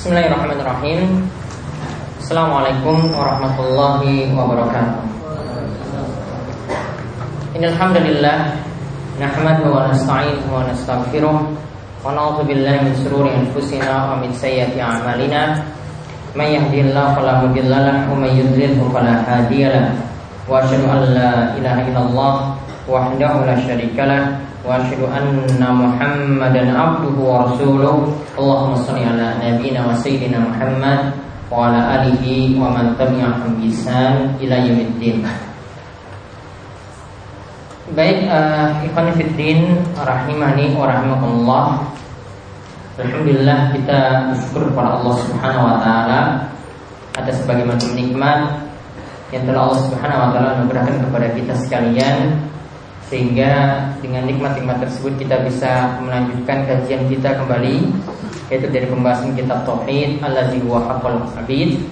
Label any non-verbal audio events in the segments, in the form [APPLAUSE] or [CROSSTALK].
Bismillahirrahmanirrahim. Assalamualaikum warahmatullahi wabarakatuh. Innalhamdulillah Nahmadu wa nasta'inuhu wa nastaghfiruh Wa na'udhu billahi min sururi anfusina wa min sayyati a'malina. Man yahdihillahu fala mudhillalah wa man yudlilhu fala hadiyalah Wa asyhadu an la ilaha illallah wahdahu la syarikalah wa rasuluh. Allahumma shalli ala nabiyyina wa sayyidina Muhammad wa ala alihi wa man tabi'ahum bi ihsan ila yaumiddin. Baik, uh, ikhwan fiddin rahimani wa rahimakumullah. Alhamdulillah kita bersyukur kepada Allah Subhanahu wa taala atas sebagaimana nikmat yang telah Allah Subhanahu wa taala anugerahkan kepada kita sekalian sehingga dengan nikmat-nikmat tersebut kita bisa melanjutkan kajian kita kembali yaitu dari pembahasan kitab tauhid allazi huwa haqqul abid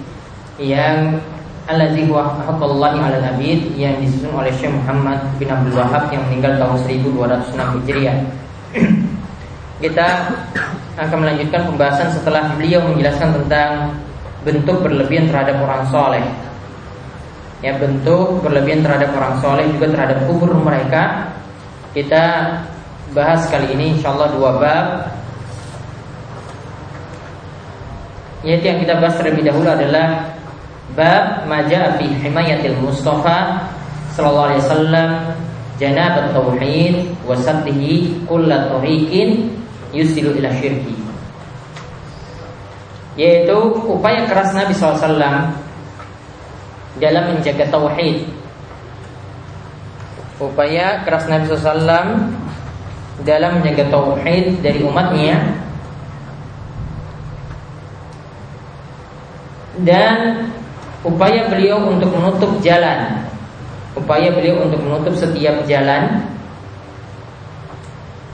yang allazi huwa haqqullahi 'alal abid yang disusun oleh Syekh Muhammad bin Abdul Wahab yang meninggal tahun 1206 Hijriah. [CLEARS THROAT] kita akan melanjutkan pembahasan setelah beliau menjelaskan tentang bentuk berlebihan terhadap orang soleh ya bentuk berlebihan terhadap orang soleh juga terhadap kubur mereka. Kita bahas kali ini insyaallah dua bab. Yaitu yang kita bahas terlebih dahulu adalah bab maja fi himayatil mustafa sallallahu alaihi wasallam janabat tauhid wa saddihi kulla tariqin yusilu ila syirki. Yaitu upaya keras Nabi SAW dalam menjaga tauhid. Upaya keras Nabi SAW dalam menjaga tauhid dari umatnya. Dan upaya beliau untuk menutup jalan. Upaya beliau untuk menutup setiap jalan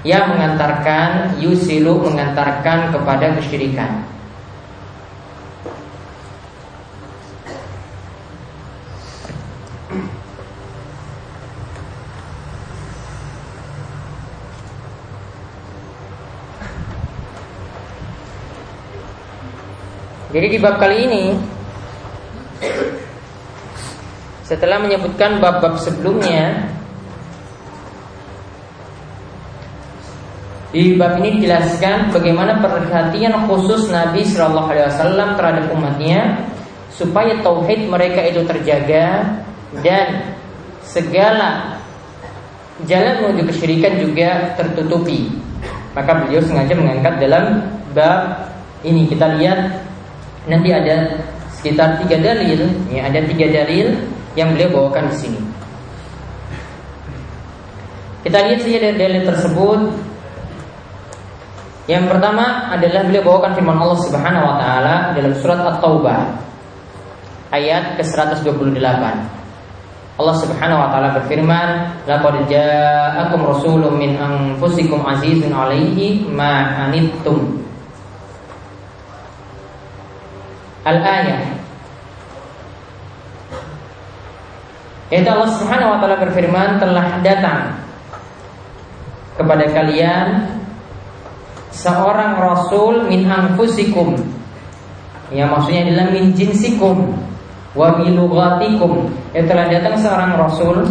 yang mengantarkan yusilu mengantarkan kepada kesyirikan Jadi di bab kali ini setelah menyebutkan bab-bab sebelumnya Di bab ini dijelaskan bagaimana perhatian khusus Nabi Shallallahu Alaihi Wasallam terhadap umatnya supaya tauhid mereka itu terjaga dan segala jalan menuju kesyirikan juga tertutupi. Maka beliau sengaja mengangkat dalam bab ini kita lihat nanti ada sekitar tiga dalil, ya ada tiga dalil yang beliau bawakan di sini. Kita lihat saja dari dalil tersebut. Yang pertama adalah beliau bawakan firman Allah Subhanahu wa taala dalam surat At-Taubah ayat ke-128. Allah Subhanahu wa taala berfirman, "Laqad ja'akum rasulun min anfusikum azizun 'alaihi ma anittum." Al-ayah Yaitu Allah Subhanahu wa taala berfirman telah datang kepada kalian seorang rasul min anfusikum. Ya maksudnya adalah min jinsikum wa bilugatikum. Yang telah datang seorang rasul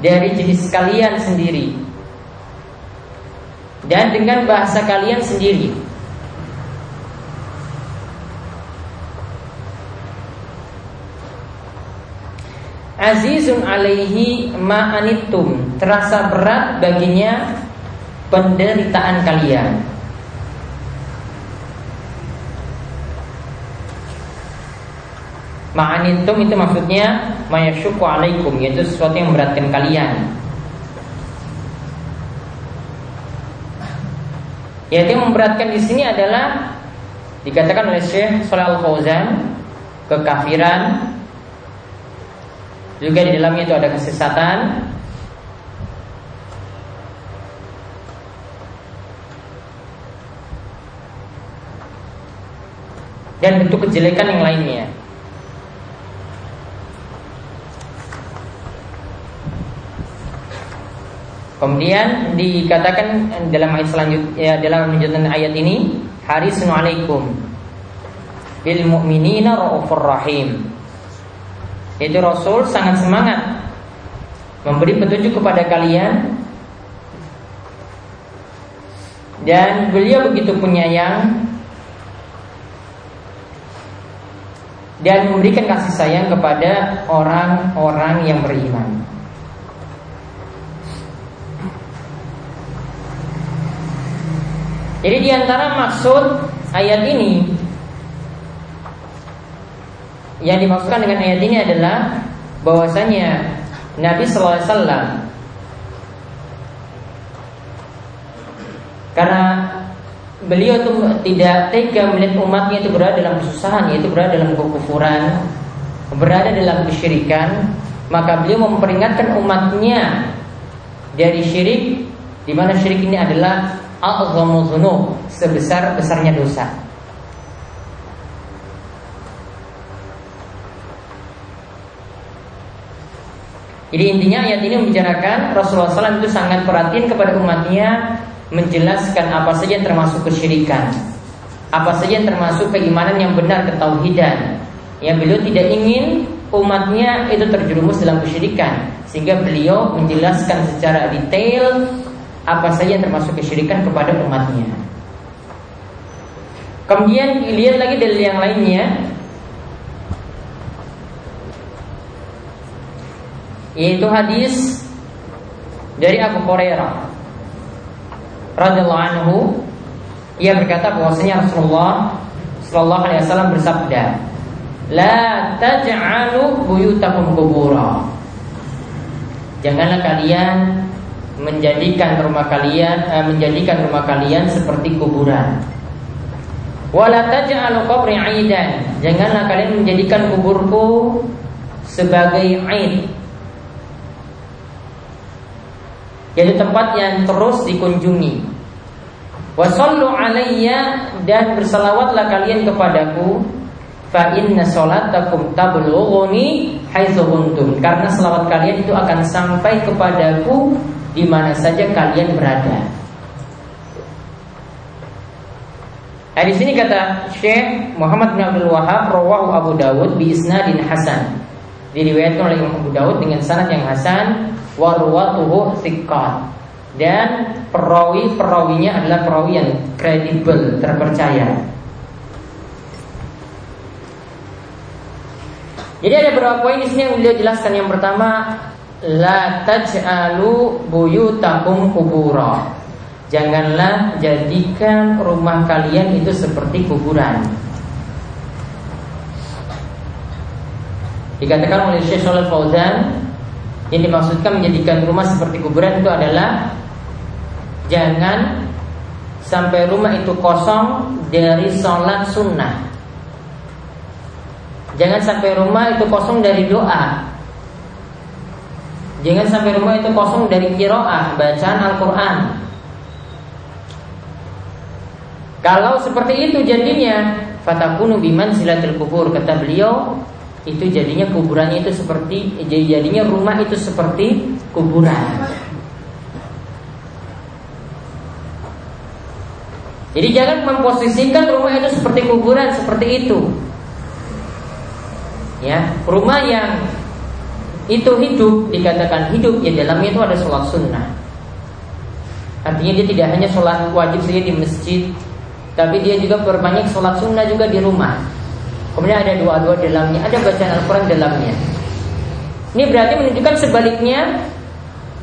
dari jenis kalian sendiri dan dengan bahasa kalian sendiri. Azizun alaihi ma'anitum Terasa berat baginya penderitaan kalian. Ma'anitum itu maksudnya Mayasyuku alaikum Yaitu sesuatu yang memberatkan kalian. Yaitu yang memberatkan di sini adalah Dikatakan oleh Syekh Salih Al-Fauzan Kekafiran juga di dalamnya itu ada kesesatan. Dan bentuk kejelekan yang lainnya. Kemudian dikatakan dalam ayat selanjutnya dalam lanjutan ayat ini harisun alaikum. Bil mu'minina raufur rahim. Itu Rasul sangat semangat memberi petunjuk kepada kalian dan beliau begitu penyayang dan memberikan kasih sayang kepada orang-orang yang beriman. Jadi di antara maksud ayat ini yang dimaksudkan dengan ayat ini adalah bahwasanya Nabi SAW karena beliau itu tidak tega melihat umatnya itu berada dalam kesusahan yaitu berada dalam kekufuran berada dalam kesyirikan maka beliau memperingatkan umatnya dari syirik di mana syirik ini adalah a'zamu sebesar besarnya dosa Jadi intinya ayat ini membicarakan Rasulullah SAW itu sangat perhatian kepada umatnya menjelaskan apa saja yang termasuk kesyirikan, apa saja yang termasuk keimanan yang benar ketauhidan. Yang beliau tidak ingin umatnya itu terjerumus dalam kesyirikan, sehingga beliau menjelaskan secara detail apa saja yang termasuk kesyirikan kepada umatnya. Kemudian lihat lagi dari yang lainnya yaitu hadis dari Abu Hurairah radhiyallahu anhu. Ia berkata bahwasanya Rasulullah sallallahu alaihi wasallam bersabda la taj'alu buyutakum kubura. Janganlah kalian menjadikan rumah kalian eh, menjadikan rumah kalian seperti kuburan. Wala taj'alu qabri 'aidan. Janganlah kalian menjadikan kuburku sebagai aid yaitu tempat yang terus dikunjungi. Wasallu alayya dan bersalawatlah kalian kepadaku fa inna salatakum tablughuni haitsu karena salawat kalian itu akan sampai kepadaku di mana saja kalian berada. Nah, di sini kata Syekh Muhammad bin Abdul Wahab rawahu Abu Dawud bi isnadin hasan. Diriwayatkan oleh Imam Abu Dawud dengan sanad yang hasan warwatuhu thiqat dan perawi-perawinya adalah perawi yang kredibel, terpercaya. Jadi ada beberapa poin di sini yang beliau jelaskan. Yang pertama, la taj'alu buyutakum kubura. Janganlah jadikan rumah kalian itu seperti kuburan. Dikatakan oleh Syekh Shalal Fauzan yang dimaksudkan menjadikan rumah seperti kuburan itu adalah Jangan sampai rumah itu kosong dari sholat sunnah. Jangan sampai rumah itu kosong dari doa. Jangan sampai rumah itu kosong dari kiroah Bacaan Al-Quran. Kalau seperti itu jadinya Fatakunu biman silatul kubur Kata beliau itu jadinya kuburannya itu seperti jadinya rumah itu seperti kuburan. Jadi jangan memposisikan rumah itu seperti kuburan seperti itu. Ya, rumah yang itu hidup dikatakan hidup ya dalamnya itu ada sholat sunnah. Artinya dia tidak hanya sholat wajib saja di masjid, tapi dia juga berbanyak sholat sunnah juga di rumah. Kemudian ada doa-doa dalamnya, ada bacaan Al-Quran dalamnya. Ini berarti menunjukkan sebaliknya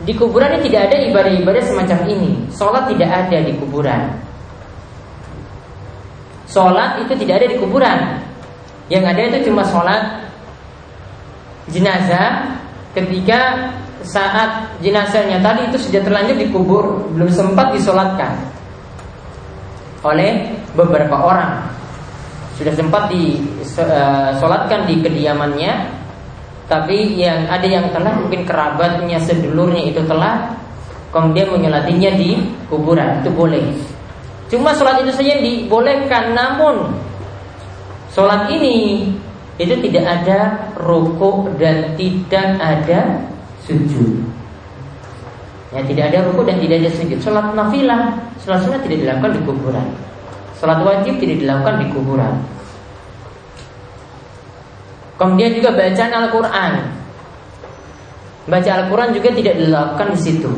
di kuburan ini tidak ada ibadah-ibadah semacam ini. Sholat tidak ada di kuburan. Sholat itu tidak ada di kuburan. Yang ada itu cuma sholat jenazah ketika saat jenazahnya tadi itu sudah terlanjur dikubur, belum sempat disolatkan oleh beberapa orang sudah sempat disolatkan di kediamannya tapi yang ada yang telah mungkin kerabatnya sedulurnya itu telah kemudian menyolatinya di kuburan. Itu boleh. Cuma sholat itu saja dibolehkan namun sholat ini itu tidak ada ruku dan tidak ada sujud. Ya tidak ada ruku dan tidak ada sujud. Sholat nafilah sholat sunnah tidak dilakukan di kuburan. Sholat wajib tidak dilakukan di kuburan. Kemudian juga bacaan Al-Quran. Baca Al-Quran juga tidak dilakukan di situ.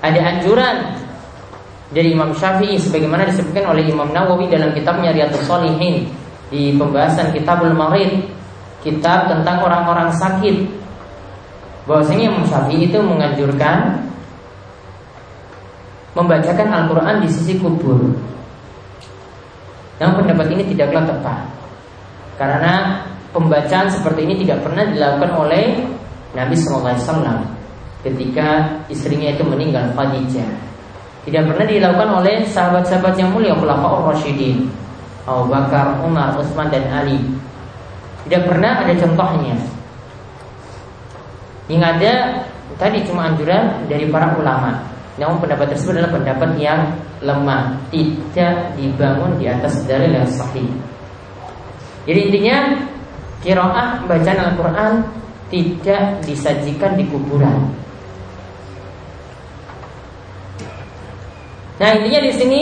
Ada anjuran dari Imam Syafi'i sebagaimana disebutkan oleh Imam Nawawi dalam kitabnya Riyadhus Shalihin di pembahasan Kitabul Marid, kitab tentang orang-orang sakit. Bahwasanya Imam Syafi'i itu menganjurkan membacakan Al-Quran di sisi kubur. Namun pendapat ini tidaklah tepat. Karena pembacaan seperti ini tidak pernah dilakukan oleh Nabi SAW Ketika istrinya itu meninggal Khadijah. Tidak pernah dilakukan oleh sahabat-sahabat yang mulia Khulafaur Rashidin Abu Bakar, Umar, Utsman dan Ali. Tidak pernah ada contohnya. Yang ada tadi cuma anjuran dari para ulama namun pendapat tersebut adalah pendapat yang lemah, tidak dibangun di atas dalil yang sahih. Jadi intinya kiroah bacaan Al-Quran tidak disajikan di kuburan. Nah intinya di sini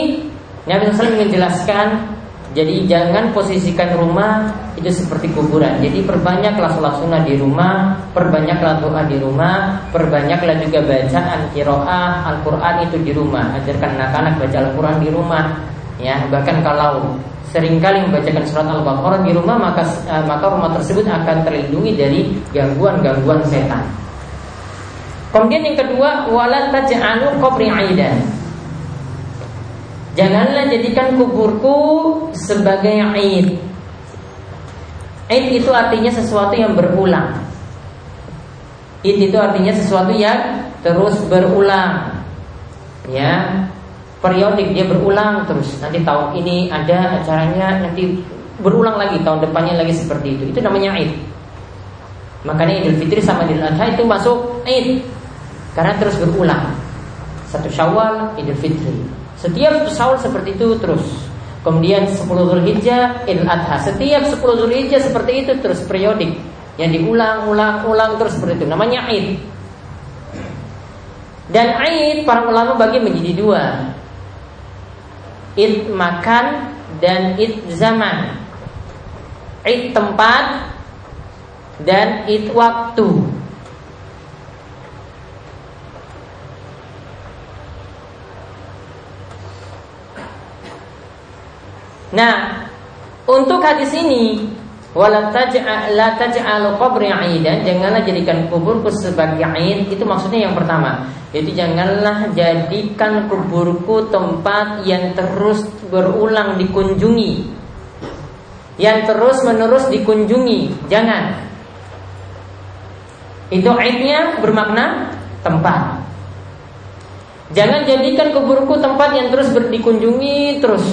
Nabi SAW ingin jelaskan jadi jangan posisikan rumah itu seperti kuburan. Jadi perbanyaklah sholat sunnah di rumah, perbanyaklah doa di rumah, perbanyaklah juga bacaan kiroah Al-Quran itu di rumah. Ajarkan anak-anak baca Al-Quran di rumah. Ya, bahkan kalau sering kali membacakan surat Al-Baqarah di rumah maka uh, maka rumah tersebut akan terlindungi dari gangguan-gangguan setan. Kemudian yang kedua, wala taj'alu qabri aidan. Janganlah jadikan kuburku sebagai aid. Aid itu artinya sesuatu yang berulang. Aid itu artinya sesuatu yang terus berulang. Ya, periodik dia berulang terus. Nanti tahun ini ada acaranya, nanti berulang lagi tahun depannya lagi seperti itu. Itu namanya Aid. Makanya Idul Fitri sama Idul Adha itu masuk Aid karena terus berulang. Satu Syawal, Idul Fitri. Setiap sahur seperti itu terus. Kemudian 10 Zulhijjah, Idul Adha. Setiap 10 Zulhijjah seperti itu terus periodik. Yang diulang-ulang-ulang terus seperti itu. Namanya Aid. Dan Aid para ulama bagi menjadi dua. Id makan dan id zaman. Id tempat dan id waktu. Nah, untuk hadis ini wala taj'al taj'alu qabri 'aidan janganlah jadikan kuburku sebagai 'aid. Itu maksudnya yang pertama. Jadi janganlah jadikan kuburku tempat yang terus berulang dikunjungi. Yang terus menerus dikunjungi. Jangan. Itu 'aidnya bermakna tempat. Jangan jadikan kuburku tempat yang terus dikunjungi terus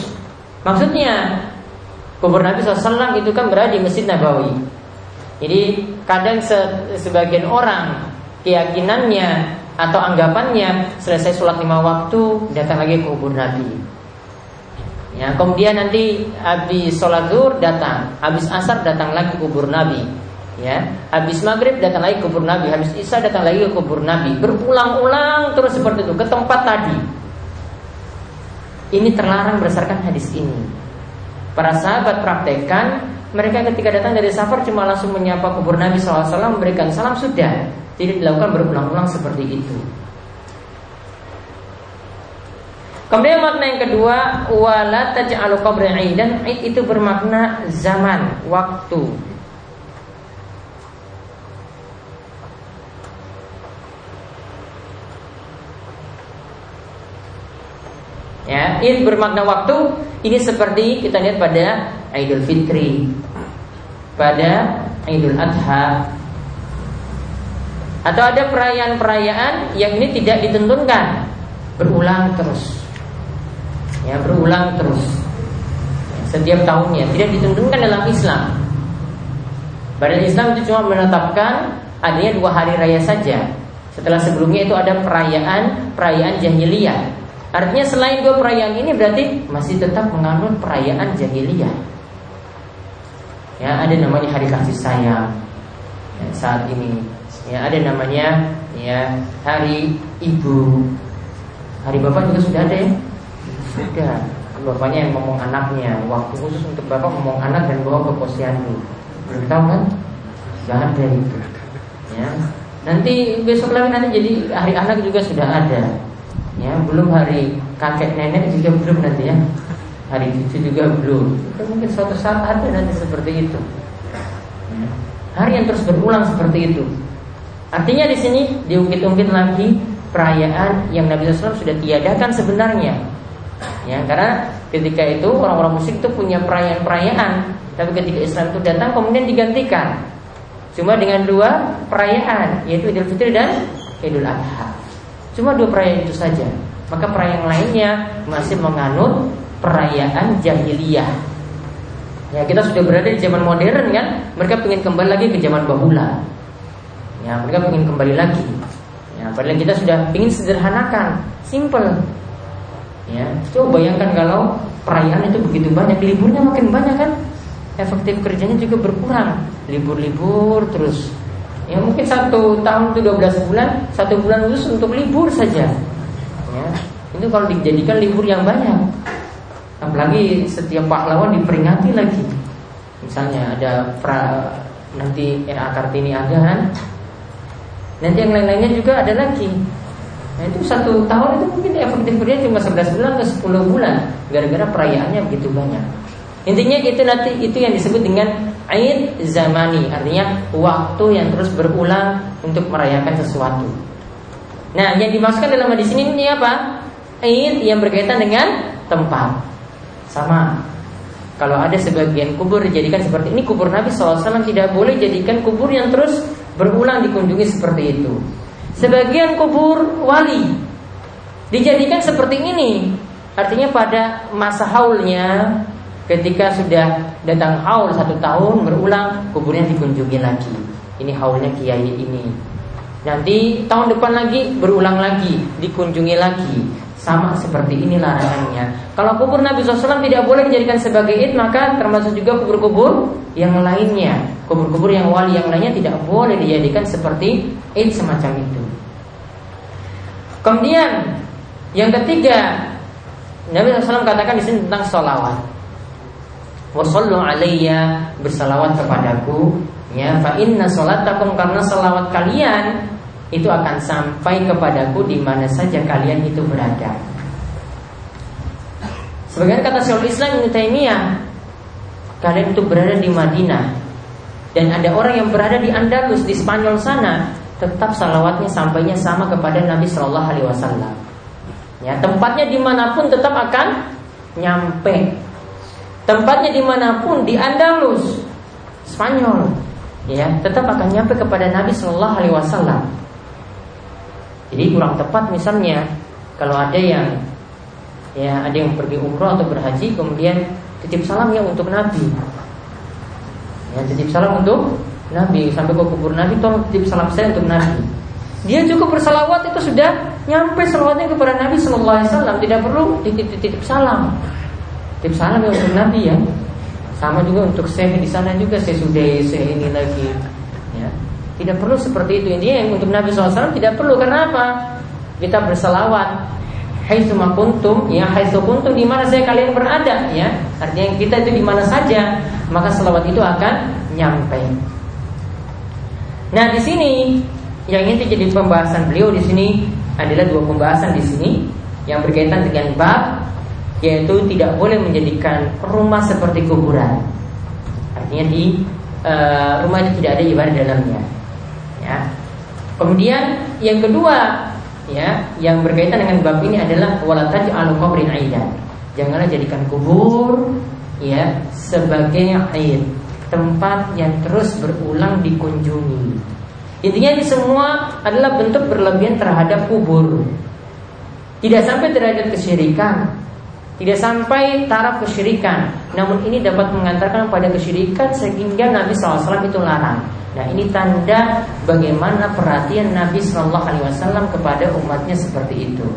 Maksudnya kubur Nabi SAW itu kan berada di Masjid Nabawi. Jadi kadang se sebagian orang keyakinannya atau anggapannya selesai sholat lima waktu datang lagi ke kubur Nabi. Ya, kemudian nanti habis sholat zuhur datang, habis asar datang lagi ke kubur Nabi. Ya, habis maghrib datang lagi ke kubur Nabi, habis isya datang lagi ke kubur Nabi. Berulang-ulang terus seperti itu ke tempat tadi. Ini terlarang berdasarkan hadis ini. Para sahabat praktekkan mereka ketika datang dari safar cuma langsung menyapa kubur Nabi SAW memberikan salam sudah tidak dilakukan berulang-ulang seperti itu. Kemudian makna yang kedua wala taj'alu dan itu bermakna zaman, waktu. Id bermakna waktu ini seperti kita lihat pada Idul Fitri, pada Idul Adha, atau ada perayaan-perayaan yang ini tidak ditentukan. Berulang terus, ya berulang terus. Setiap tahunnya tidak ditentukan dalam Islam. Badan Islam itu cuma menetapkan adanya dua hari raya saja. Setelah sebelumnya itu ada perayaan perayaan jahiliyah Artinya selain dua perayaan ini berarti masih tetap menganut perayaan jahiliyah. Ya, ada namanya hari kasih sayang ya, saat ini. Ya, ada namanya ya hari ibu. Hari bapak juga sudah ada ya? Sudah. Bapaknya yang ngomong anaknya. Waktu khusus untuk bapak ngomong anak dan bawa ke posyandu. Belum tahu kan? Gak ada itu. Ya. Nanti besok lagi nanti jadi hari anak juga sudah ada. Ya, belum hari kakek nenek juga belum nanti ya. Hari cucu juga belum. Itu mungkin suatu saat ada nanti seperti itu. Hari yang terus berulang seperti itu. Artinya di sini diungkit-ungkit lagi perayaan yang Nabi SAW sudah tiadakan sebenarnya. Ya, karena ketika itu orang-orang musyrik itu punya perayaan-perayaan, tapi ketika Islam itu datang kemudian digantikan. Cuma dengan dua perayaan yaitu Idul Fitri dan Idul Adha. Cuma dua perayaan itu saja. Maka perayaan lainnya masih menganut perayaan jahiliyah. Ya kita sudah berada di zaman modern kan, mereka ingin kembali lagi ke zaman bahula. Ya mereka ingin kembali lagi. Ya padahal kita sudah ingin sederhanakan, simple. Ya coba bayangkan kalau perayaan itu begitu banyak, liburnya makin banyak kan, efektif kerjanya juga berkurang libur-libur terus ya mungkin satu tahun itu 12 bulan satu bulan khusus untuk libur saja. Ya itu kalau dijadikan libur yang banyak. Apalagi setiap pahlawan diperingati lagi. Misalnya ada pra, nanti era kartini ada kan? Nanti yang lain-lainnya juga ada lagi. Nah itu satu tahun itu mungkin efektif kerja cuma 11 bulan ke 10 bulan. Gara-gara perayaannya begitu banyak. Intinya itu nanti itu yang disebut dengan Aid zamani, artinya waktu yang terus berulang untuk merayakan sesuatu. Nah, yang dimaksudkan dalam hadis ini ini apa? Aid yang berkaitan dengan tempat. Sama. Kalau ada sebagian kubur dijadikan seperti ini kubur Nabi SAW tidak boleh jadikan kubur yang terus berulang dikunjungi seperti itu. Sebagian kubur wali dijadikan seperti ini. Artinya pada masa haulnya Ketika sudah datang haul satu tahun berulang, kuburnya dikunjungi lagi. Ini haulnya kiai ini. Nanti tahun depan lagi berulang lagi, dikunjungi lagi. Sama seperti ini larangannya. Kalau kubur Nabi SAW tidak boleh dijadikan sebagai id, maka termasuk juga kubur-kubur yang lainnya. Kubur-kubur yang wali yang lainnya tidak boleh dijadikan seperti id semacam itu. Kemudian yang ketiga, Nabi SAW katakan di sini tentang sholawat wasallu alayya bersalawat kepadaku ya fa inna salatakum karena salawat kalian itu akan sampai kepadaku di mana saja kalian itu berada. Sebagian kata Syekhul Islam Ibnu Taimiyah, kalian itu berada di Madinah dan ada orang yang berada di Andalus di Spanyol sana, tetap salawatnya sampainya sama kepada Nabi Shallallahu Alaihi Wasallam. Ya, tempatnya di mana pun tetap akan nyampe Tempatnya di mana pun di Andalus, Spanyol, ya tetap akan nyampe kepada Nabi Shallallahu Alaihi Wasallam. Jadi kurang tepat misalnya kalau ada yang ya ada yang pergi umroh atau berhaji kemudian titip salam ya untuk Nabi. Ya titip salam untuk Nabi sampai ke kubur Nabi tolong titip salam saya untuk Nabi. Dia cukup bersalawat itu sudah nyampe salawatnya kepada Nabi Shallallahu Alaihi Wasallam tidak perlu titip, titip salam. Tip salam ya untuk Nabi ya. Sama juga untuk saya di sana juga saya sudah saya ini lagi. Ya. Tidak perlu seperti itu. Intinya yang untuk Nabi SAW tidak perlu. Karena apa? Kita berselawat. Hai semua kuntum, ya hai kuntum di mana saya kalian berada, ya. Artinya kita itu di mana saja, maka selawat itu akan nyampe. Nah di sini yang ini jadi pembahasan beliau di sini adalah dua pembahasan di sini yang berkaitan dengan bab yaitu tidak boleh menjadikan rumah seperti kuburan. Artinya di e, rumah itu tidak ada ibadah dalamnya. Ya. Kemudian yang kedua, ya, yang berkaitan dengan bab ini adalah walatati al aidan. Janganlah jadikan kubur ya sebagai aid, tempat yang terus berulang dikunjungi. Intinya ini semua adalah bentuk berlebihan terhadap kubur. Tidak sampai derajat kesyirikan, tidak sampai taraf kesyirikan. Namun ini dapat mengantarkan pada kesyirikan Sehingga Nabi SAW itu larang. Nah ini tanda bagaimana perhatian Nabi SAW kepada umatnya seperti itu.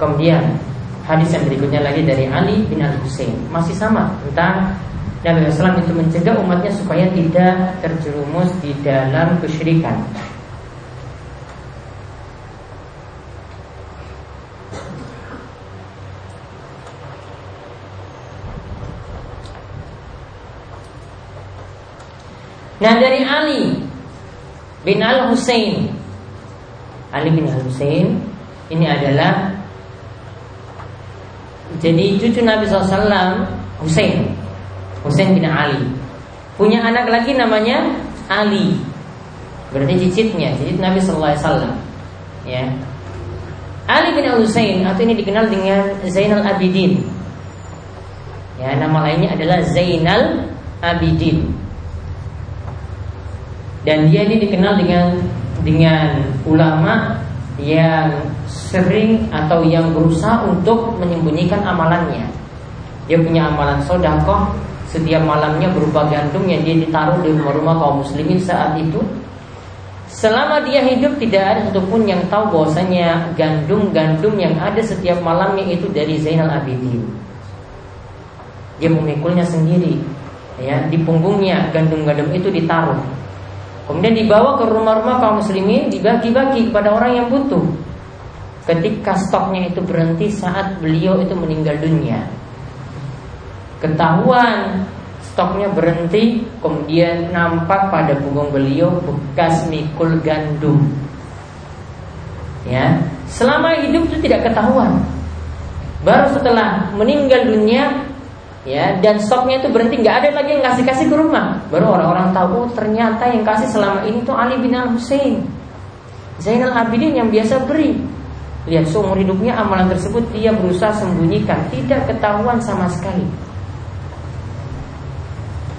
Kemudian hadis yang berikutnya lagi dari Ali bin Al Husain. Masih sama tentang Nabi SAW itu mencegah umatnya supaya tidak terjerumus di dalam kesyirikan Nah dari Ali bin Al Husain, Ali bin Al Husain ini adalah jadi cucu Nabi SAW Husain, Husain bin Ali. Punya anak lagi namanya Ali. Berarti cicitnya, cicit Nabi SAW. Ya. Ali bin Al Husain atau ini dikenal dengan Zainal Abidin. Ya, nama lainnya adalah Zainal Abidin. Dan dia ini dikenal dengan dengan ulama yang sering atau yang berusaha untuk menyembunyikan amalannya. Dia punya amalan sodakoh setiap malamnya berupa gandum yang dia ditaruh di rumah-rumah kaum muslimin saat itu Selama dia hidup tidak ada satupun yang tahu bahwasanya gandum-gandum yang ada setiap malamnya itu dari Zainal Abidin. Dia memikulnya sendiri, ya di punggungnya gandum-gandum itu ditaruh. Kemudian dibawa ke rumah-rumah kaum muslimin dibagi-bagi kepada orang yang butuh. Ketika stoknya itu berhenti saat beliau itu meninggal dunia. Ketahuan stoknya berhenti, kemudian nampak pada punggung beliau bekas mikul gandum. Ya, selama hidup itu tidak ketahuan. Baru setelah meninggal dunia, ya dan stoknya itu berhenti, nggak ada lagi yang kasih kasih ke rumah. Baru orang-orang tahu, oh, ternyata yang kasih selama ini tuh Ali bin Al Husain, Zainal Abidin yang biasa beri. Lihat seumur hidupnya amalan tersebut dia berusaha sembunyikan, tidak ketahuan sama sekali.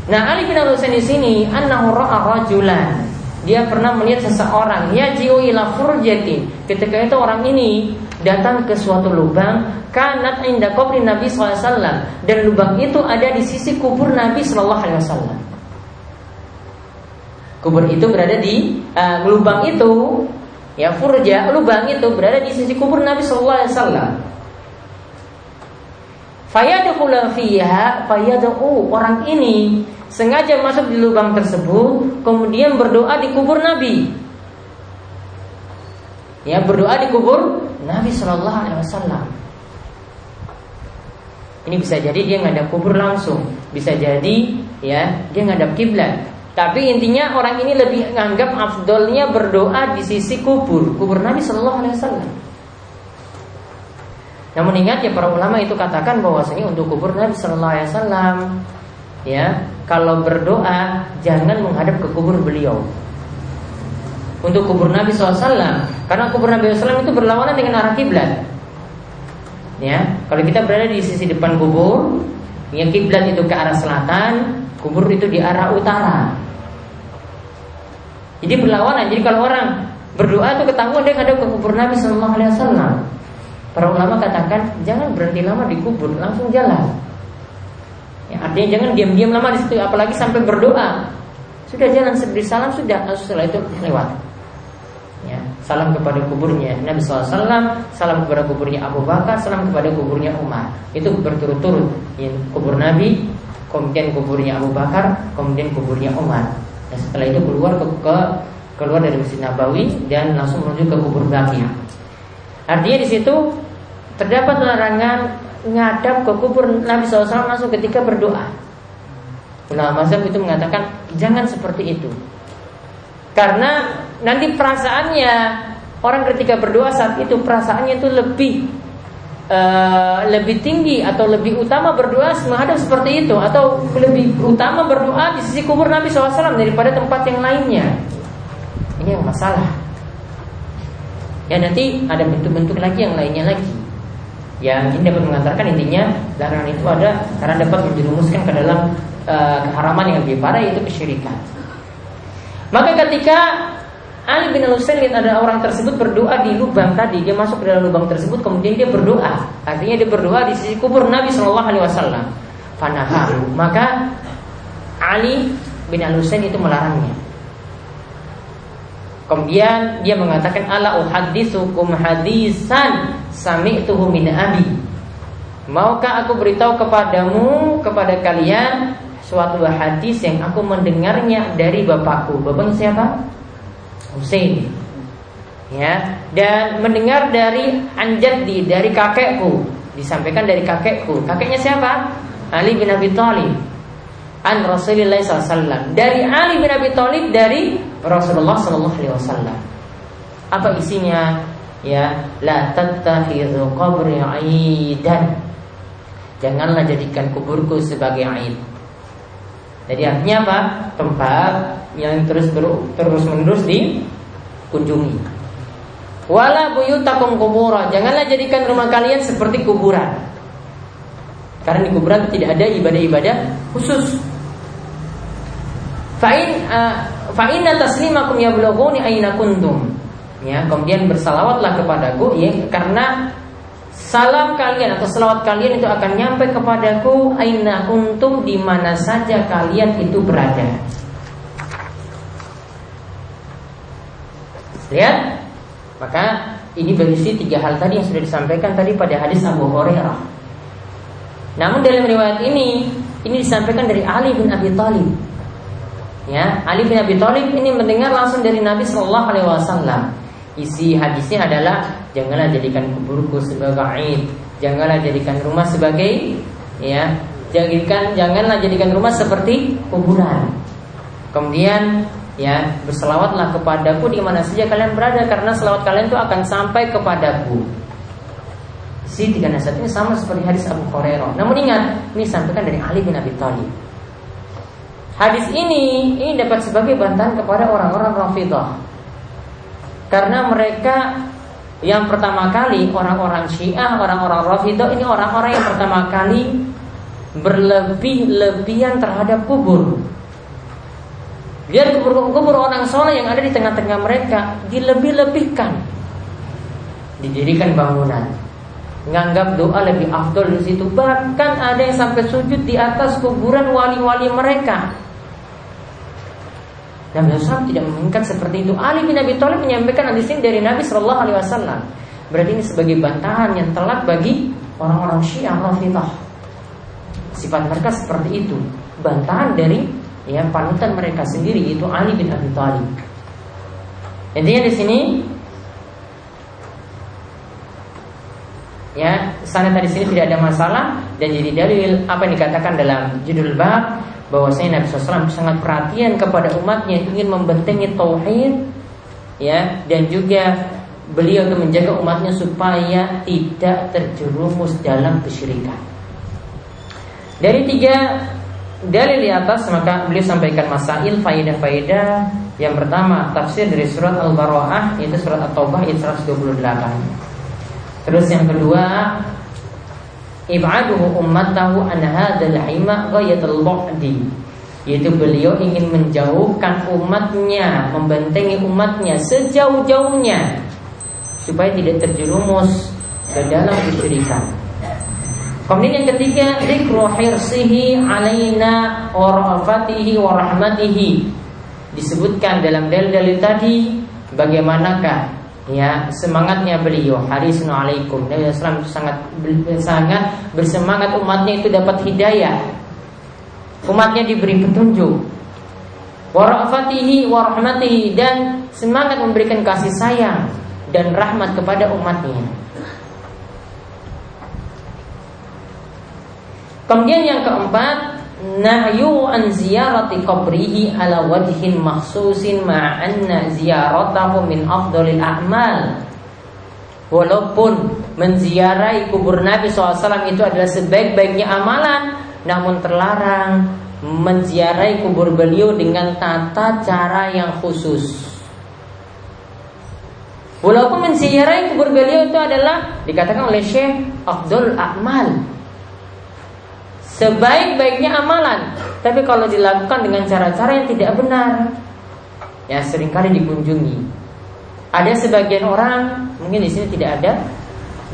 Nah Ali bin Abi Husain di sini annahu rajulan. Dia pernah melihat seseorang ya jiu ila. Ketika itu orang ini datang ke suatu lubang kanat inda qabri Nabi SAW dan lubang itu ada di sisi kubur Nabi SAW. Kubur itu berada di uh, lubang itu ya furja lubang itu berada di sisi kubur Nabi SAW. Fayadkhulu fiha fayad'u orang ini sengaja masuk di lubang tersebut kemudian berdoa di kubur Nabi. Ya, berdoa di kubur Nabi Shallallahu alaihi wasallam. Ini bisa jadi dia ngadap kubur langsung, bisa jadi ya dia ngadap kiblat. Tapi intinya orang ini lebih menganggap afdolnya berdoa di sisi kubur, kubur Nabi Shallallahu alaihi wasallam. Namun ingat ya para ulama itu katakan bahwasanya untuk kubur Nabi Shallallahu Alaihi Wasallam ya kalau berdoa jangan menghadap ke kubur beliau. Untuk kubur Nabi SAW karena kubur Nabi SAW itu berlawanan dengan arah kiblat. Ya, kalau kita berada di sisi depan kubur, yang kiblat itu ke arah selatan, kubur itu di arah utara. Jadi berlawanan. Jadi kalau orang berdoa itu ketahuan dia ada ke kubur Nabi Wasallam. Para ulama katakan jangan berhenti lama di kubur, langsung jalan. Ya, artinya jangan diam-diam lama di situ, apalagi sampai berdoa. Sudah jalan seberi salam sudah, setelah itu lewat. Ya, salam kepada kuburnya Nabi SAW, salam kepada kuburnya Abu Bakar, salam kepada kuburnya Umar. Itu berturut-turut. Ya, kubur Nabi, kemudian kuburnya Abu Bakar, kemudian kuburnya Umar. Dan setelah itu keluar ke, ke keluar dari Masjid Nabawi dan langsung menuju ke kubur Baqi. Artinya di situ terdapat larangan ngadap ke kubur Nabi SAW langsung ketika berdoa. Ulama mazhab itu mengatakan jangan seperti itu. Karena nanti perasaannya orang ketika berdoa saat itu perasaannya itu lebih uh, lebih tinggi atau lebih utama berdoa menghadap seperti itu atau lebih utama berdoa di sisi kubur Nabi SAW daripada tempat yang lainnya. Ini yang masalah. Ya nanti ada bentuk-bentuk lagi yang lainnya lagi Yang ini dapat mengantarkan intinya Larangan itu ada karena dapat menjerumuskan ke dalam uh, keharaman yang lebih parah yaitu kesyirikan Maka ketika Ali bin Al-Husain ada orang tersebut berdoa di lubang tadi Dia masuk ke dalam lubang tersebut kemudian dia berdoa Artinya dia berdoa di sisi kubur Nabi Shallallahu Alaihi Wasallam Fanaharu Maka Ali bin Al-Husain itu melarangnya Kemudian dia mengatakan ala uhadditsukum hadisan sami'tuhu min abi. Maukah aku beritahu kepadamu kepada kalian suatu hadis yang aku mendengarnya dari bapakku. Bapaknya siapa? Husain. Ya, dan mendengar dari anjadi dari kakekku. Disampaikan dari kakekku. Kakeknya siapa? Ali bin Abi Thalib. an Rasulullah SAW dari Ali bin Abi Thalib dari Rasulullah SAW. Apa isinya? Ya, la tattakhidhu qabri aidan. Janganlah jadikan kuburku sebagai aid. Jadi artinya apa? Tempat yang terus terus menerus dikunjungi. Wala buyutakum kubura. Janganlah jadikan rumah kalian seperti kuburan. Karena di kuburan tidak ada ibadah-ibadah khusus. Fa'in uh, fa'inna taslimakum yablughuni aina kuntum. Ya, kemudian bersalawatlah kepadaku ya karena salam kalian atau salawat kalian itu akan nyampe kepadaku aina kuntum di mana saja kalian itu berada. Lihat, maka ini berisi tiga hal tadi yang sudah disampaikan tadi pada hadis Abu Hurairah. Namun dalam riwayat ini, ini disampaikan dari Ali bin Abi Thalib. Ya, Ali bin Abi Thalib ini mendengar langsung dari Nabi Shallallahu Alaihi Wasallam. Isi hadisnya adalah janganlah jadikan kuburku sebagai janganlah jadikan rumah sebagai ya, jadikan janganlah jadikan rumah seperti kuburan. Kemudian ya berselawatlah kepadaku di mana saja kalian berada karena selawat kalian itu akan sampai kepadaku. Si tiga nasihat ini sama seperti hadis Abu Hurairah. Namun ingat, ini sampaikan dari Ali bin Abi Thalib. Hadis ini ini dapat sebagai bantahan kepada orang-orang Rafidah. Karena mereka yang pertama kali orang-orang Syiah, orang-orang Rafidah ini orang-orang yang pertama kali berlebih-lebihan terhadap kubur. Biar kubur-kubur orang soleh yang ada di tengah-tengah mereka dilebih-lebihkan, didirikan bangunan, nganggap doa lebih afdol di situ. Bahkan ada yang sampai sujud di atas kuburan wali-wali mereka. Nabi SAW tidak menginginkan seperti itu. Ali bin Abi Thalib menyampaikan hadis ini dari Nabi Shallallahu Alaihi Wasallam. Berarti ini sebagai bantahan yang telak bagi orang-orang Syiah Rafidah. Sifat mereka seperti itu. Bantahan dari ya panutan mereka sendiri itu Ali bin Abi Thalib. Intinya di sini ya sana tadi sini tidak ada masalah dan jadi dalil apa yang dikatakan dalam judul bab bahwasanya Nabi SAW sangat perhatian kepada umatnya ingin membentengi tauhid ya dan juga beliau untuk menjaga umatnya supaya tidak terjerumus dalam kesyirikan. Dari tiga Dalil di atas maka beliau sampaikan masail faidah-faidah yang pertama tafsir dari surat Al-Baraah yaitu surat At-Taubah ayat 128. Terus yang kedua ib'aduhu ummatahu an hadzal hima ghayatul bu'di yaitu beliau ingin menjauhkan umatnya, membentengi umatnya sejauh-jauhnya supaya tidak terjerumus ke dalam kesyirikan. Kemudian yang ketiga, dzikru hirsihi alaina wa rafatihi wa rahmatihi. Disebutkan dalam dalil-dalil tadi bagaimanakah ya semangatnya beliau harisun alaikum. Nabi Islam sangat sangat bersemangat umatnya itu dapat hidayah. Umatnya diberi petunjuk. Warafatihi warahmatihi dan semangat memberikan kasih sayang dan rahmat kepada umatnya. Kemudian yang keempat, nahyu an ziyarati qabrihi ala wajhin makhsusin ma'anna ziyaratahu min afdalil a'mal. Walaupun menziarahi kubur Nabi SAW itu adalah sebaik-baiknya amalan, namun terlarang menziarahi kubur beliau dengan tata cara yang khusus. Walaupun menziarahi kubur beliau itu adalah dikatakan oleh Syekh Abdul Akmal sebaik-baiknya amalan. Tapi kalau dilakukan dengan cara-cara yang tidak benar, ya sering kali dikunjungi. Ada sebagian orang, mungkin di sini tidak ada,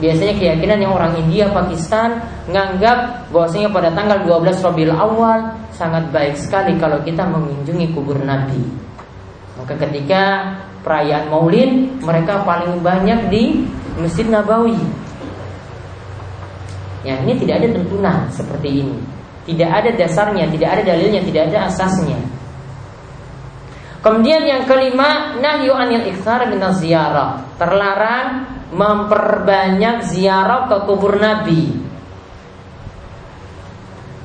biasanya keyakinan yang orang India, Pakistan menganggap bahwasanya pada tanggal 12 Rabiul Awal sangat baik sekali kalau kita mengunjungi kubur Nabi. Maka ketika perayaan Maulid, mereka paling banyak di Masjid Nabawi Ya, ini tidak ada tuntunan seperti ini. Tidak ada dasarnya, tidak ada dalilnya, tidak ada asasnya. Kemudian yang kelima, nahyu anil iktsar min ziarah. Terlarang memperbanyak ziarah ke kubur Nabi.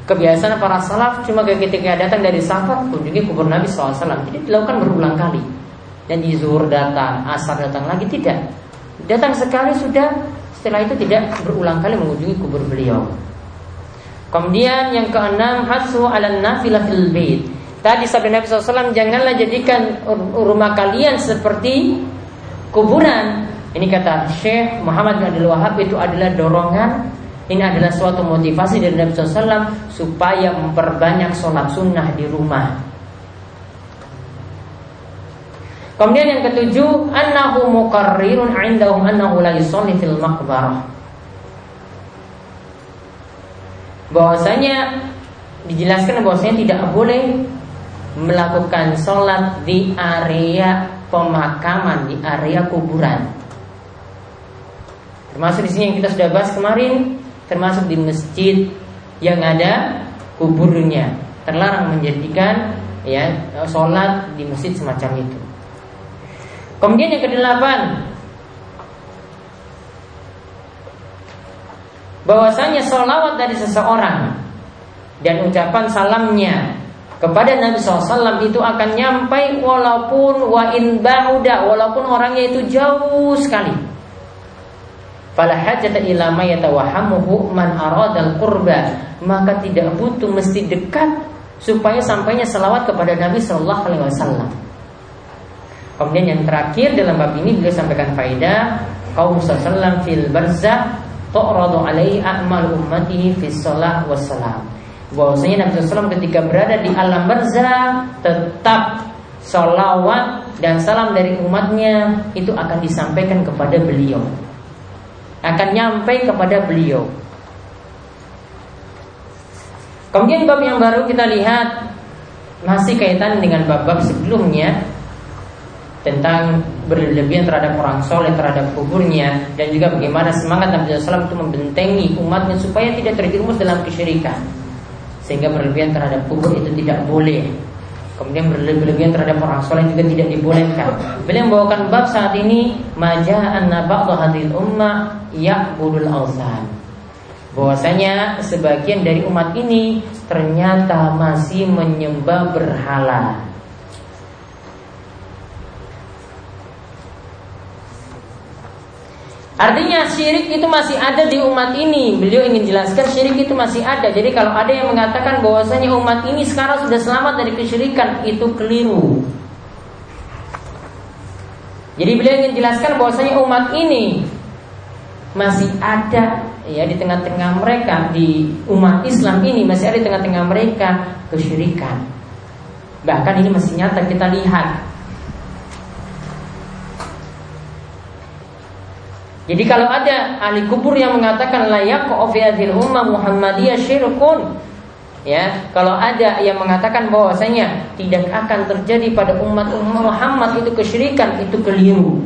Kebiasaan para salaf cuma ketika datang dari safar kunjungi kubur Nabi SAW. Jadi dilakukan berulang kali. Dan di zuhur datang, asar datang lagi tidak. Datang sekali sudah, setelah itu tidak berulang kali mengunjungi kubur beliau. Kemudian yang keenam hasu ala nafilah fil bait. Tadi sabda Nabi SAW janganlah jadikan rumah kalian seperti kuburan. Ini kata Syekh Muhammad bin Abdul Wahab itu adalah dorongan ini adalah suatu motivasi dari Nabi SAW supaya memperbanyak sholat sunnah di rumah. Kemudian yang ketujuh, annahu muqarrirun indahum annahu la yusalli fil maqbarah. Bahwasanya dijelaskan bahwasanya tidak boleh melakukan sholat di area pemakaman, di area kuburan. Termasuk di sini yang kita sudah bahas kemarin, termasuk di masjid yang ada kuburnya terlarang menjadikan ya sholat di masjid semacam itu. Kemudian yang kedelapan bahwasanya sholawat dari seseorang dan ucapan salamnya kepada Nabi SAW itu akan nyampai walaupun wa in ba'uda walaupun orangnya itu jauh sekali. Fala hajata ila ma man aradal qurba. Maka tidak butuh mesti dekat supaya sampainya selawat kepada Nabi Shallallahu alaihi wasallam. Kemudian yang terakhir dalam bab ini beliau sampaikan faedah kaum sallallahu fil barzah tu'radu alaihi a'mal ummatihi fis shalah wassalam. Bahwasanya Nabi SAW ketika berada di alam barzah tetap salawat dan salam dari umatnya itu akan disampaikan kepada beliau akan nyampe kepada beliau. Kemudian bab yang baru kita lihat masih kaitan dengan bab-bab sebelumnya tentang berlebihan terhadap orang soleh terhadap kuburnya dan juga bagaimana semangat Nabi SAW itu membentengi umatnya supaya tidak terjerumus dalam kesyirikan sehingga berlebihan terhadap kubur itu tidak boleh Kemudian berlebihan terhadap orang soleh juga tidak dibolehkan. Beliau membawakan bab saat ini maja an ba'dha hadil ummah ya'budul awsan. Bahwasanya sebagian dari umat ini ternyata masih menyembah berhala. Artinya syirik itu masih ada di umat ini. Beliau ingin jelaskan syirik itu masih ada. Jadi kalau ada yang mengatakan bahwasanya umat ini sekarang sudah selamat dari kesyirikan, itu keliru. Jadi beliau ingin jelaskan bahwasanya umat ini masih ada ya di tengah-tengah mereka di umat Islam ini masih ada di tengah-tengah mereka kesyirikan. Bahkan ini masih nyata kita lihat Jadi kalau ada ahli kubur yang mengatakan layak fi ummah Muhammadiyah syirkun Ya, kalau ada yang mengatakan bahwasanya tidak akan terjadi pada umat umat Muhammad itu kesyirikan, itu keliru.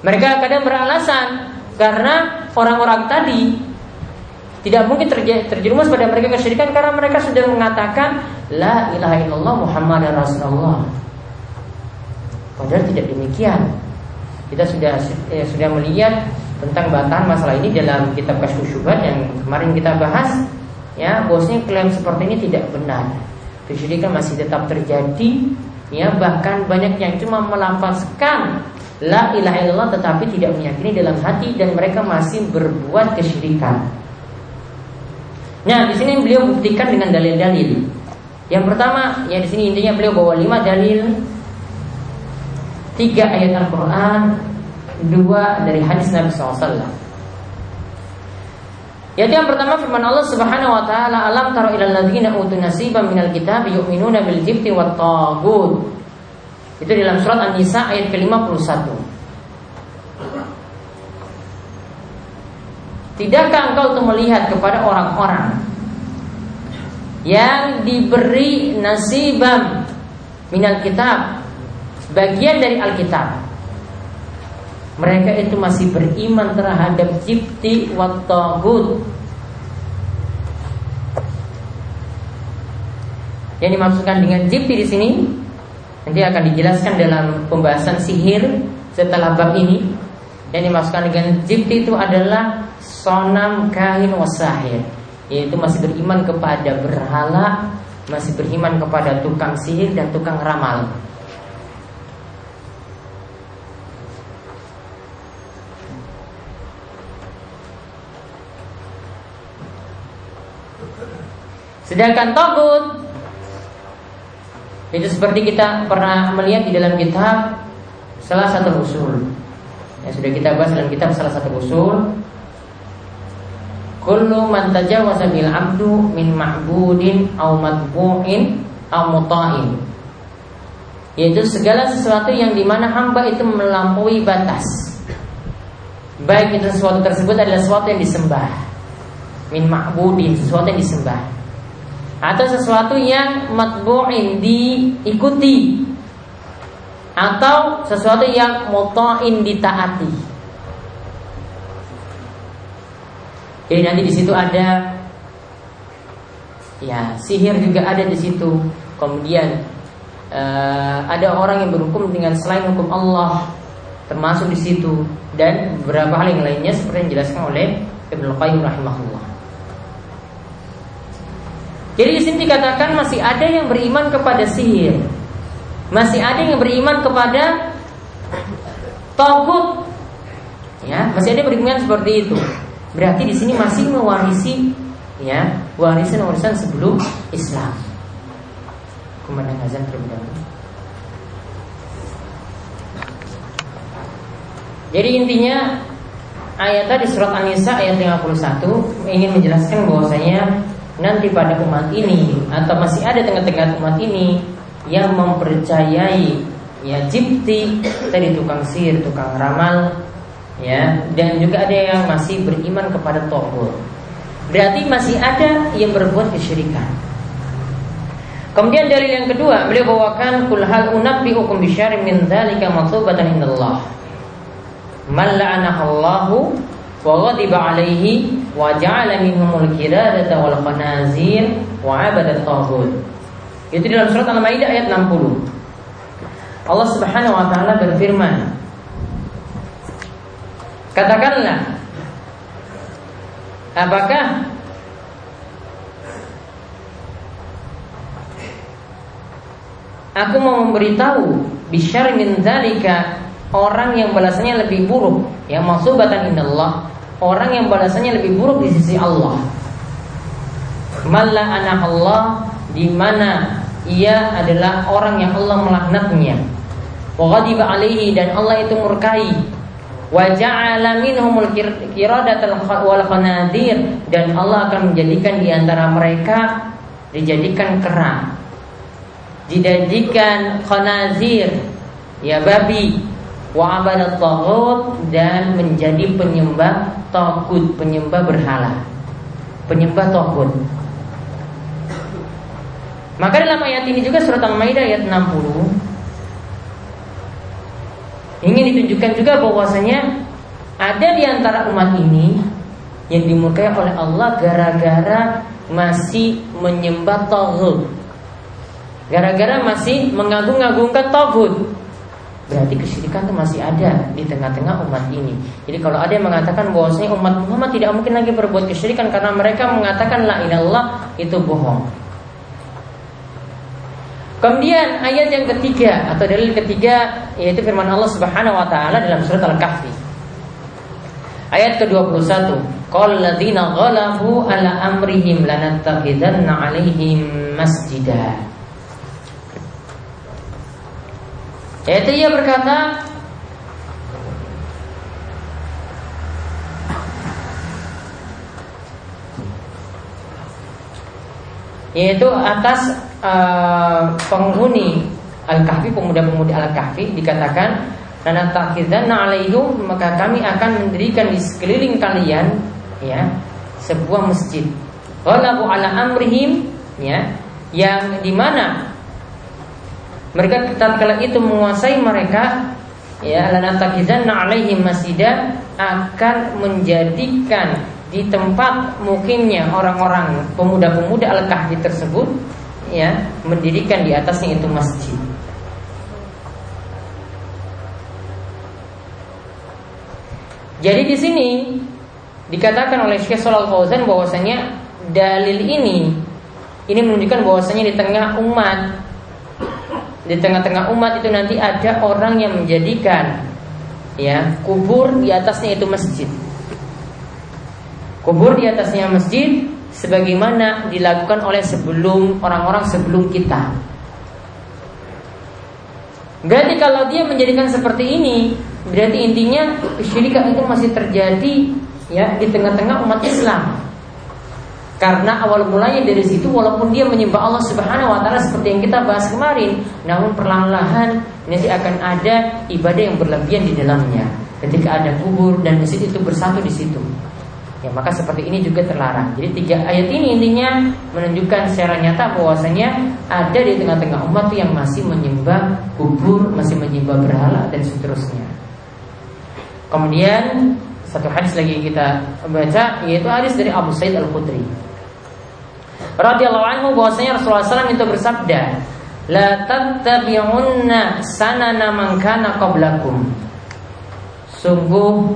Mereka kadang beralasan karena orang-orang tadi tidak mungkin terjerumus pada mereka kesyirikan karena mereka sudah mengatakan La ilaha illallah Muhammad Rasulullah. Padahal tidak demikian. Kita sudah eh, sudah melihat tentang bantahan masalah ini dalam kitab Syubhat yang kemarin kita bahas. Ya bosnya klaim seperti ini tidak benar. Kesyirikan masih tetap terjadi. Ya bahkan banyak yang cuma melampaskan la ilaha illallah tetapi tidak meyakini dalam hati dan mereka masih berbuat kesyirikan. Nah, di sini beliau buktikan dengan dalil-dalil. Yang pertama, ya di sini intinya beliau bawa lima dalil, tiga ayat Al-Quran, dua dari hadis Nabi SAW. Yaitu yang pertama firman Allah Subhanahu wa taala, "Alam tara ilal ladzina utun nasiban minal kitab yu'minuna bil jibti wat tagut." Itu dalam surat An-Nisa ayat ke-51. Tidakkah engkau tuh melihat kepada orang-orang yang diberi nasibam minal kitab bagian dari Alkitab. Mereka itu masih beriman terhadap jibti wa yang dimaksudkan dengan jibti di sini nanti akan dijelaskan dalam pembahasan sihir setelah bab ini. Yang dimaksudkan dengan jibti itu adalah sonam kahin wasahir yaitu masih beriman kepada berhala masih beriman kepada tukang sihir dan tukang ramal Sedangkan togut itu seperti kita pernah melihat di dalam kitab salah satu usul. Yang sudah kita bahas dalam kitab salah satu usul. Kullu man tajawaza bil abdu min ma'budin au matbu'in au muta'in. Yaitu segala sesuatu yang di mana hamba itu melampaui batas. Baik itu sesuatu tersebut adalah sesuatu yang disembah. Min ma'budin, sesuatu yang disembah atau sesuatu yang matbu'in diikuti atau sesuatu yang muta'in ditaati. Jadi nanti di situ ada ya sihir juga ada di situ. Kemudian uh, ada orang yang berhukum dengan selain hukum Allah termasuk di situ dan beberapa hal yang lainnya seperti yang dijelaskan oleh Ibnu Qayyim rahimahullah. Jadi di sini dikatakan masih ada yang beriman kepada sihir. Masih ada yang beriman kepada togut. Ya, masih ada yang beriman seperti itu. Berarti di sini masih mewarisi ya, warisan-warisan sebelum Islam. Ke mana azan terlebih dahulu. Jadi intinya ayat tadi surat An-Nisa ayat 51 ingin menjelaskan bahwasanya nanti pada umat ini atau masih ada tengah-tengah umat ini yang mempercayai ya jipti tadi tukang sihir, tukang ramal ya dan juga ada yang masih beriman kepada tohul. Berarti masih ada yang berbuat kesyirikan. Kemudian dalil yang kedua, beliau bawakan kul hal unabbiukum bisyarrin min dzalika matsubatan indallah. Man la'anahu wa ghadiba alaihi wa ja'ala minhumul qiradata wal khanazir wa 'abadat taghut. Itu dalam surat Al-Maidah ayat 60. Allah Subhanahu wa taala berfirman Katakanlah Apakah Aku mau memberitahu Bisyar min dzalika Orang yang balasannya lebih buruk Yang maksubatan indallah orang yang balasannya lebih buruk di sisi Allah. Malla anak Allah di mana ia adalah orang yang Allah melaknatnya. Wa alaihi dan Allah itu murkai. Wa ja'ala minhumul qiradatal wal dan Allah akan menjadikan di antara mereka dijadikan kera. Dijadikan khanazir ya babi wa abadat dan menjadi penyembah tagut, penyembah berhala. Penyembah tagut. Maka dalam ayat ini juga surat Al-Maidah ayat 60 ingin ditunjukkan juga bahwasanya ada di antara umat ini yang dimurkai oleh Allah gara-gara masih menyembah tagut. Gara-gara masih mengagung-agungkan tagut berarti kesyirikan itu masih ada di tengah-tengah umat ini. Jadi kalau ada yang mengatakan bahwasanya umat Muhammad tidak mungkin lagi berbuat kesyirikan karena mereka mengatakan la ilallah itu bohong. Kemudian ayat yang ketiga atau dalil ketiga yaitu firman Allah Subhanahu wa taala dalam surat Al-Kahfi. Ayat ke-21. Qal ladzina ghalafu ala amrihim lanattakhidanna 'alaihim masjidah. Yaitu ia berkata yaitu atas uh, penghuni Al-Kahfi pemuda-pemuda Al-Kahfi dikatakan dan takhizanna alaihim maka kami akan mendirikan di sekeliling kalian ya sebuah masjid. Ghalaqu ala amrihim ya yang di mana mereka tatkala itu menguasai mereka ya lanatakizanna alaihim masjidah akan menjadikan di tempat mungkinnya orang-orang pemuda-pemuda al-kahfi tersebut ya mendirikan di atasnya itu masjid. Jadi di sini dikatakan oleh Syekh Shalal Fauzan bahwasanya dalil ini ini menunjukkan bahwasanya di tengah umat di tengah-tengah umat itu nanti ada orang yang menjadikan ya kubur di atasnya itu masjid. Kubur di atasnya masjid sebagaimana dilakukan oleh sebelum orang-orang sebelum kita. Berarti kalau dia menjadikan seperti ini, berarti intinya kesyirikan itu masih terjadi ya di tengah-tengah umat Islam. Karena awal mulanya dari situ walaupun dia menyembah Allah Subhanahu wa taala seperti yang kita bahas kemarin, namun perlahan-lahan nanti akan ada ibadah yang berlebihan di dalamnya. Ketika ada kubur dan masjid itu bersatu di situ. Ya, maka seperti ini juga terlarang. Jadi tiga ayat ini intinya menunjukkan secara nyata bahwasanya ada di tengah-tengah umat yang masih menyembah kubur, masih menyembah berhala dan seterusnya. Kemudian satu hadis lagi kita baca yaitu hadis dari Abu Said Al Khudri radhiyallahu anhu bahwasanya Rasulullah SAW itu bersabda, "La tattabi'unna sanana man kana qablakum." Sungguh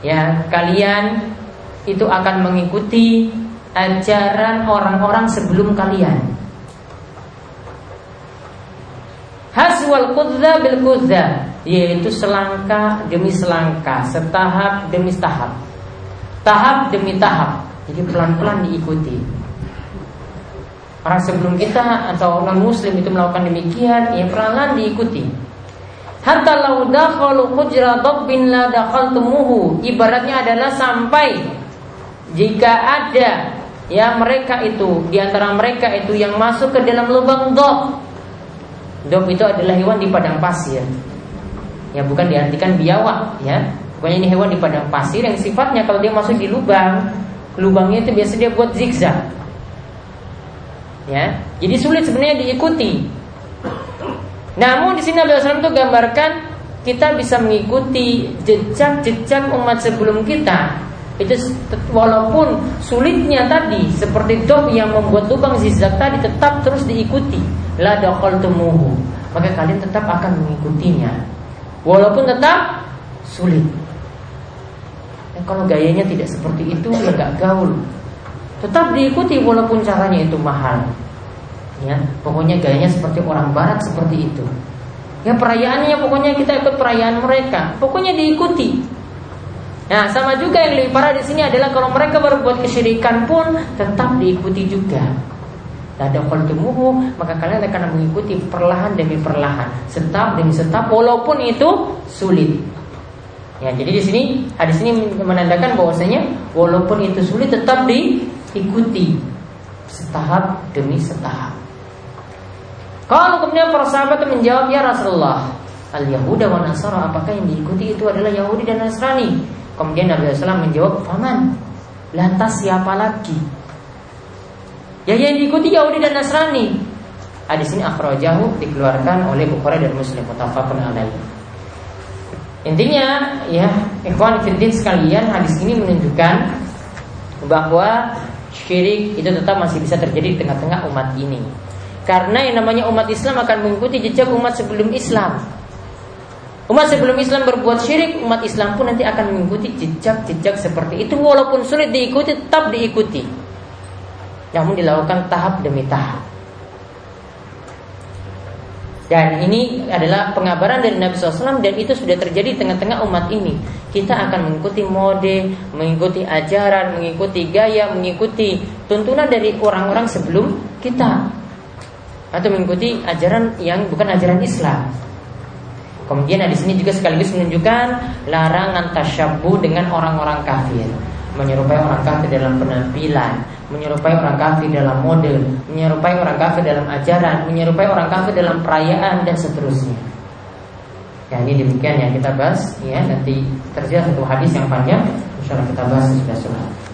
ya kalian itu akan mengikuti ajaran orang-orang sebelum kalian. Haswal kudza bil kudza yaitu selangkah demi selangkah, setahap demi tahap. Tahap demi tahap. Jadi pelan-pelan diikuti. Orang sebelum kita atau non muslim itu melakukan demikian, ya perlahan diikuti. Hatta lau dakhalu hujra dabbin la dakhaltumuhu. Ibaratnya adalah sampai jika ada ya mereka itu di antara mereka itu yang masuk ke dalam lubang dob. Dob itu adalah hewan di padang pasir. Ya bukan diartikan biawak ya. Pokoknya ini hewan di padang pasir yang sifatnya kalau dia masuk di lubang, lubangnya itu biasa dia buat zigzag ya jadi sulit sebenarnya diikuti namun di sini Nabi SAW itu gambarkan kita bisa mengikuti jejak-jejak umat sebelum kita itu walaupun sulitnya tadi seperti dog yang membuat lubang zigzag tadi tetap terus diikuti la temuhu maka kalian tetap akan mengikutinya walaupun tetap sulit ya, kalau gayanya tidak seperti itu ya gaul Tetap diikuti walaupun caranya itu mahal. Ya, pokoknya gayanya seperti orang barat seperti itu. Ya perayaannya pokoknya kita ikut perayaan mereka. Pokoknya diikuti. Nah, sama juga yang lebih parah di sini adalah kalau mereka berbuat kesyirikan pun tetap diikuti juga. Ada qaltumuhu maka kalian akan mengikuti perlahan demi perlahan, setap demi setap walaupun itu sulit. Ya, jadi di sini hadis ini menandakan bahwasanya walaupun itu sulit tetap di ikuti setahap demi setahap. Kalau kemudian para sahabat menjawab ya Rasulullah, al Yahuda wa Nasara apakah yang diikuti itu adalah Yahudi dan Nasrani? Kemudian Nabi SAW menjawab, Faman, lantas siapa lagi? Ya yang diikuti Yahudi dan Nasrani. Hadis ini akhrajahu dikeluarkan oleh Bukhari dan Muslim mutafaqun alaih. Intinya ya, ikhwan fillah sekalian, hadis ini menunjukkan bahwa syirik itu tetap masih bisa terjadi di tengah-tengah umat ini. Karena yang namanya umat Islam akan mengikuti jejak umat sebelum Islam. Umat sebelum Islam berbuat syirik, umat Islam pun nanti akan mengikuti jejak-jejak seperti itu walaupun sulit diikuti tetap diikuti. Namun dilakukan tahap demi tahap. Dan ini adalah pengabaran dari Nabi SAW dan itu sudah terjadi di tengah-tengah umat ini. Kita akan mengikuti mode, mengikuti ajaran, mengikuti gaya, mengikuti tuntunan dari orang-orang sebelum kita. Atau mengikuti ajaran yang bukan ajaran Islam. Kemudian di sini juga sekaligus menunjukkan larangan tasyabuh dengan orang-orang kafir menyerupai orang kafir dalam penampilan, menyerupai orang kafir dalam model, menyerupai orang kafir dalam ajaran, menyerupai orang kafir dalam perayaan dan seterusnya. Ya ini demikian yang kita bahas ya nanti terjadi satu hadis yang panjang, insya Allah kita bahas sudah sudah.